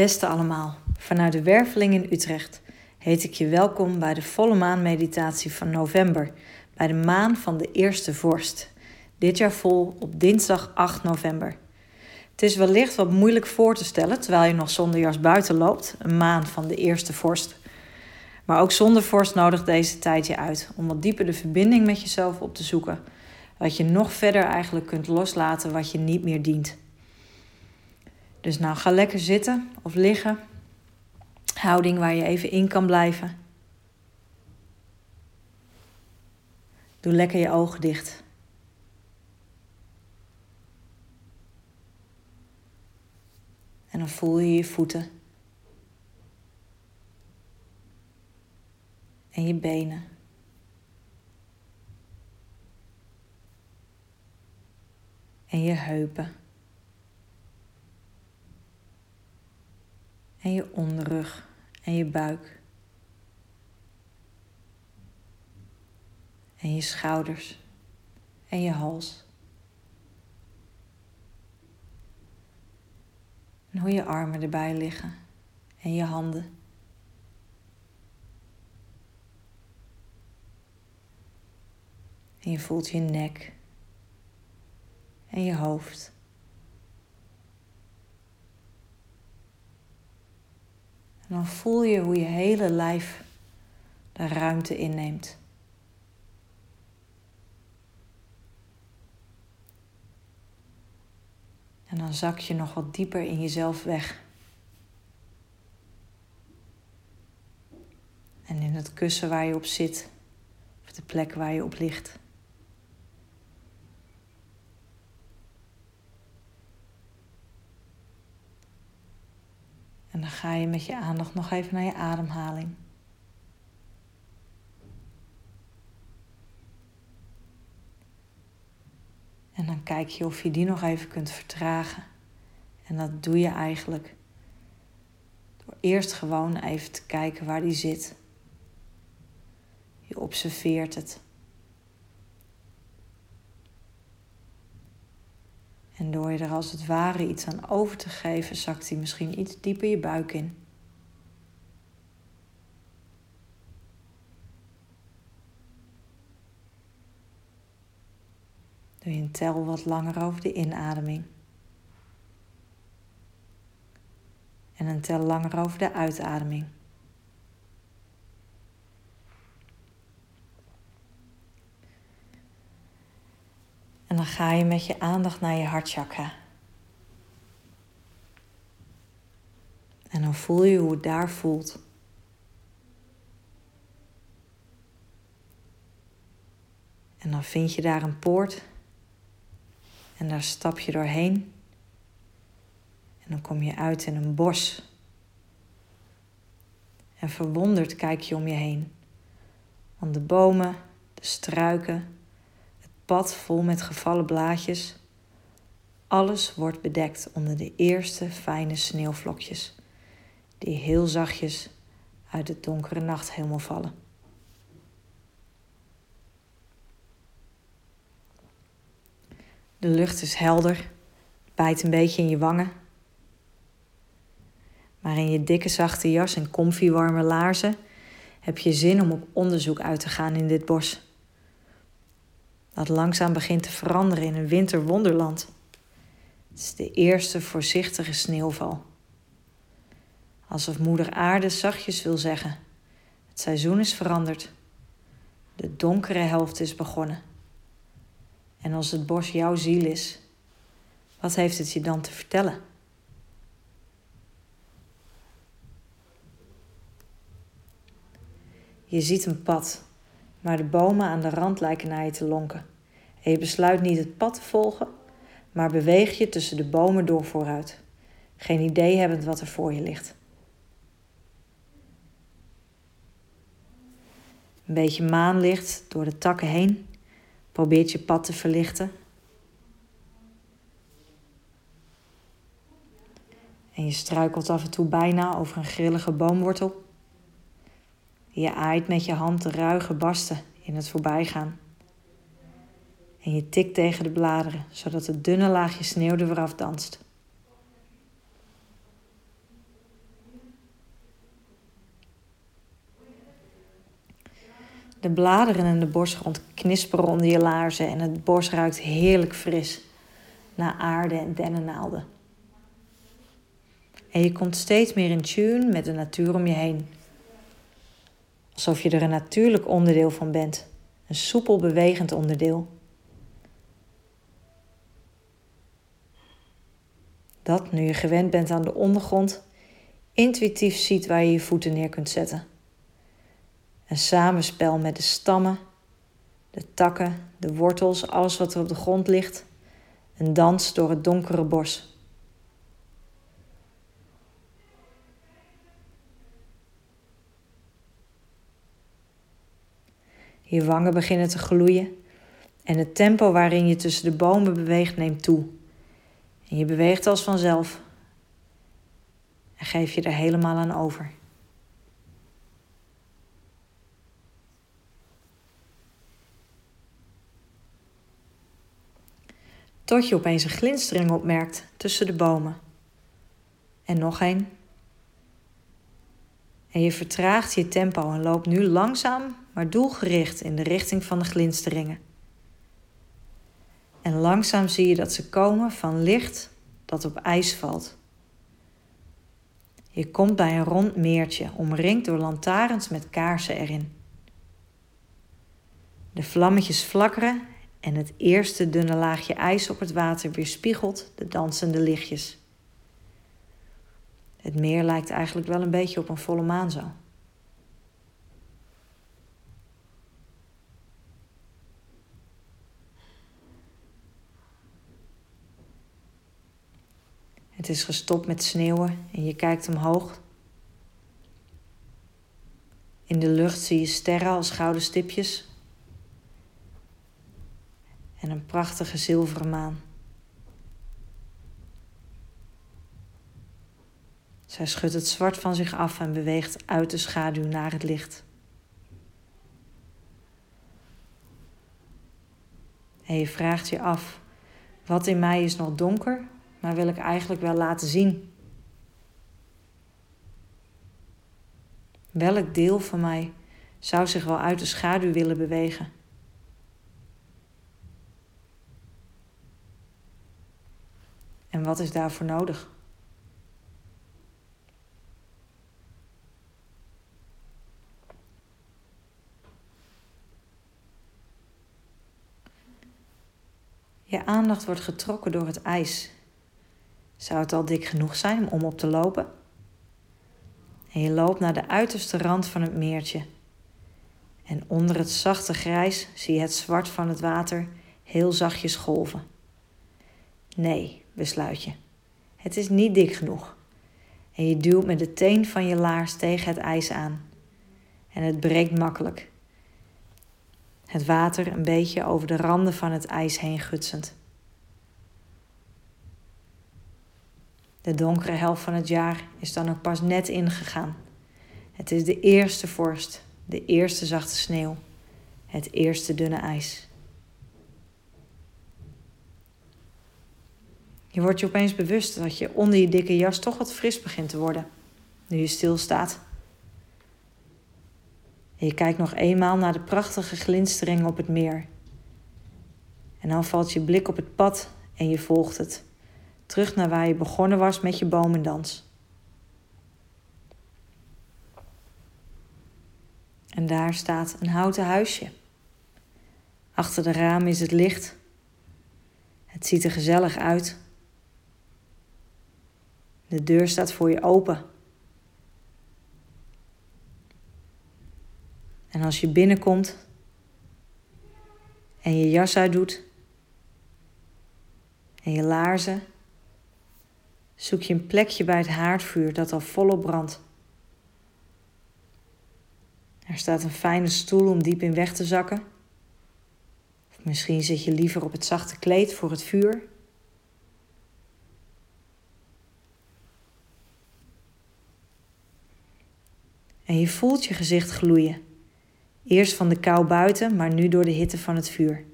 Beste allemaal, vanuit de Werveling in Utrecht heet ik je welkom bij de volle maanmeditatie van november, bij de maan van de eerste vorst. Dit jaar vol op dinsdag 8 november. Het is wellicht wat moeilijk voor te stellen terwijl je nog zonder jas buiten loopt, een maan van de eerste vorst. Maar ook zonder vorst nodigt deze tijd je uit om wat dieper de verbinding met jezelf op te zoeken, wat je nog verder eigenlijk kunt loslaten wat je niet meer dient. Dus nou, ga lekker zitten of liggen. Houding waar je even in kan blijven. Doe lekker je ogen dicht. En dan voel je je voeten. En je benen. En je heupen. En je onderrug en je buik. En je schouders en je hals. En hoe je armen erbij liggen en je handen. En je voelt je nek en je hoofd. En dan voel je hoe je hele lijf de ruimte inneemt. En dan zak je nog wat dieper in jezelf weg. En in het kussen waar je op zit, of de plek waar je op ligt. Dan ga je met je aandacht nog even naar je ademhaling. En dan kijk je of je die nog even kunt vertragen. En dat doe je eigenlijk door eerst gewoon even te kijken waar die zit. Je observeert het. En door je er als het ware iets aan over te geven, zakt hij misschien iets dieper je buik in. Doe je een tel wat langer over de inademing. En een tel langer over de uitademing. Dan ga je met je aandacht naar je hartchakra. En dan voel je hoe het daar voelt. En dan vind je daar een poort. En daar stap je doorheen. En dan kom je uit in een bos. En verwonderd kijk je om je heen. Want de bomen, de struiken, pad vol met gevallen blaadjes. Alles wordt bedekt onder de eerste fijne sneeuwvlokjes, die heel zachtjes uit de donkere nacht helemaal vallen. De lucht is helder, bijt een beetje in je wangen. Maar in je dikke zachte jas en comfy warme laarzen heb je zin om op onderzoek uit te gaan in dit bos dat langzaam begint te veranderen in een winterwonderland. Het is de eerste voorzichtige sneeuwval. Alsof moeder aarde zachtjes wil zeggen: het seizoen is veranderd. De donkere helft is begonnen. En als het bos jouw ziel is, wat heeft het je dan te vertellen? Je ziet een pad maar de bomen aan de rand lijken naar je te lonken. En je besluit niet het pad te volgen, maar beweeg je tussen de bomen door vooruit. Geen idee hebbend wat er voor je ligt. Een beetje maanlicht door de takken heen probeert je pad te verlichten. En je struikelt af en toe bijna over een grillige boomwortel. Je aait met je hand de ruige barsten in het voorbijgaan en je tikt tegen de bladeren, zodat het dunne laagje sneeuw er weer afdanst. De bladeren en de borstgrond knisperen onder je laarzen en het bos ruikt heerlijk fris naar aarde en dennennaalden. En je komt steeds meer in tune met de natuur om je heen. Alsof je er een natuurlijk onderdeel van bent, een soepel bewegend onderdeel Dat, nu je gewend bent aan de ondergrond, intuïtief ziet waar je je voeten neer kunt zetten. Een samenspel met de stammen, de takken, de wortels, alles wat er op de grond ligt. Een dans door het donkere bos. Je wangen beginnen te gloeien en het tempo waarin je tussen de bomen beweegt neemt toe. En je beweegt als vanzelf en geef je er helemaal aan over. Tot je opeens een glinstering opmerkt tussen de bomen. En nog een. En je vertraagt je tempo en loopt nu langzaam, maar doelgericht in de richting van de glinsteringen. En langzaam zie je dat ze komen van licht dat op ijs valt. Je komt bij een rond meertje, omringd door lantaarns met kaarsen erin. De vlammetjes flakkeren en het eerste dunne laagje ijs op het water weerspiegelt de dansende lichtjes. Het meer lijkt eigenlijk wel een beetje op een volle maan zo. Het is gestopt met sneeuwen en je kijkt omhoog. In de lucht zie je sterren als gouden stipjes en een prachtige zilveren maan. Zij schudt het zwart van zich af en beweegt uit de schaduw naar het licht. En je vraagt je af: wat in mij is nog donker, maar wil ik eigenlijk wel laten zien? Welk deel van mij zou zich wel uit de schaduw willen bewegen? En wat is daarvoor nodig? Je aandacht wordt getrokken door het ijs. Zou het al dik genoeg zijn om op te lopen? En je loopt naar de uiterste rand van het meertje. En onder het zachte grijs zie je het zwart van het water heel zachtjes golven. Nee, besluit je. Het is niet dik genoeg. En je duwt met de teen van je laars tegen het ijs aan. En het breekt makkelijk. Het water een beetje over de randen van het ijs heen gutsend. De donkere helft van het jaar is dan ook pas net ingegaan. Het is de eerste vorst, de eerste zachte sneeuw, het eerste dunne ijs. Je wordt je opeens bewust dat je onder je dikke jas toch wat fris begint te worden, nu je stilstaat. En je kijkt nog eenmaal naar de prachtige glinstering op het meer. En dan valt je blik op het pad en je volgt het, terug naar waar je begonnen was met je bomendans. En daar staat een houten huisje. Achter de ramen is het licht. Het ziet er gezellig uit. De deur staat voor je open. En als je binnenkomt en je jas uitdoet en je laarzen, zoek je een plekje bij het haardvuur dat al volop brandt. Er staat een fijne stoel om diep in weg te zakken. Of misschien zit je liever op het zachte kleed voor het vuur. En je voelt je gezicht gloeien. Eerst van de kou buiten, maar nu door de hitte van het vuur.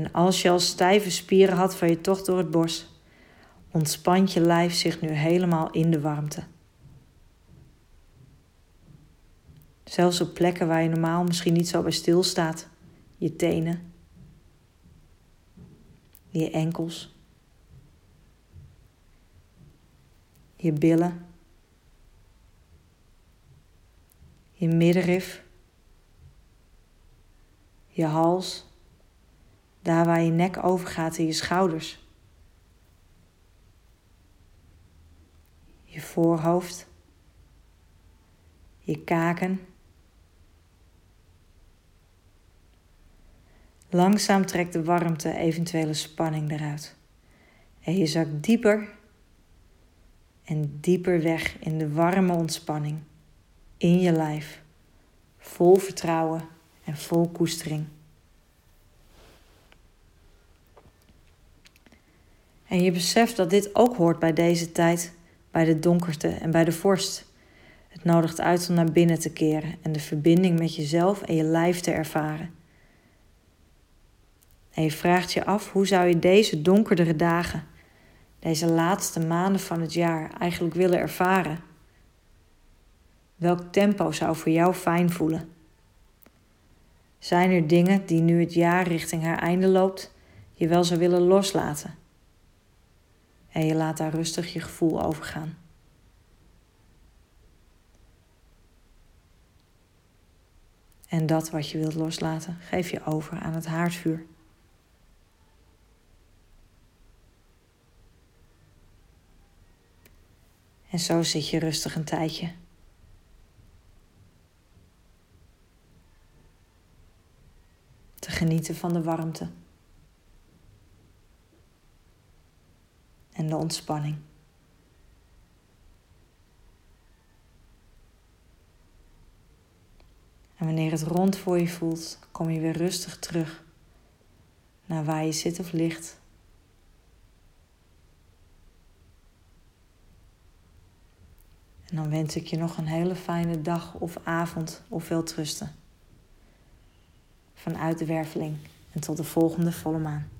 En als je al stijve spieren had van je tocht door het bos, ontspant je lijf zich nu helemaal in de warmte. Zelfs op plekken waar je normaal misschien niet zo bij stilstaat. Je tenen. Je enkels. Je billen. Je middenrif. Je hals. Daar waar je nek overgaat in je schouders. Je voorhoofd. Je kaken. Langzaam trekt de warmte eventuele spanning eruit. En je zakt dieper en dieper weg in de warme ontspanning. In je lijf. Vol vertrouwen en vol koestering. En je beseft dat dit ook hoort bij deze tijd, bij de donkerte en bij de vorst. Het nodigt uit om naar binnen te keren en de verbinding met jezelf en je lijf te ervaren. En je vraagt je af hoe zou je deze donkerdere dagen, deze laatste maanden van het jaar eigenlijk willen ervaren? Welk tempo zou voor jou fijn voelen? Zijn er dingen die nu het jaar richting haar einde loopt, je wel zou willen loslaten? En je laat daar rustig je gevoel overgaan. En dat wat je wilt loslaten, geef je over aan het haardvuur. En zo zit je rustig een tijdje. Te genieten van de warmte. De ontspanning. En wanneer het rond voor je voelt, kom je weer rustig terug naar waar je zit of ligt. En dan wens ik je nog een hele fijne dag of avond of veel trusten. Vanuit de werveling en tot de volgende volle maan.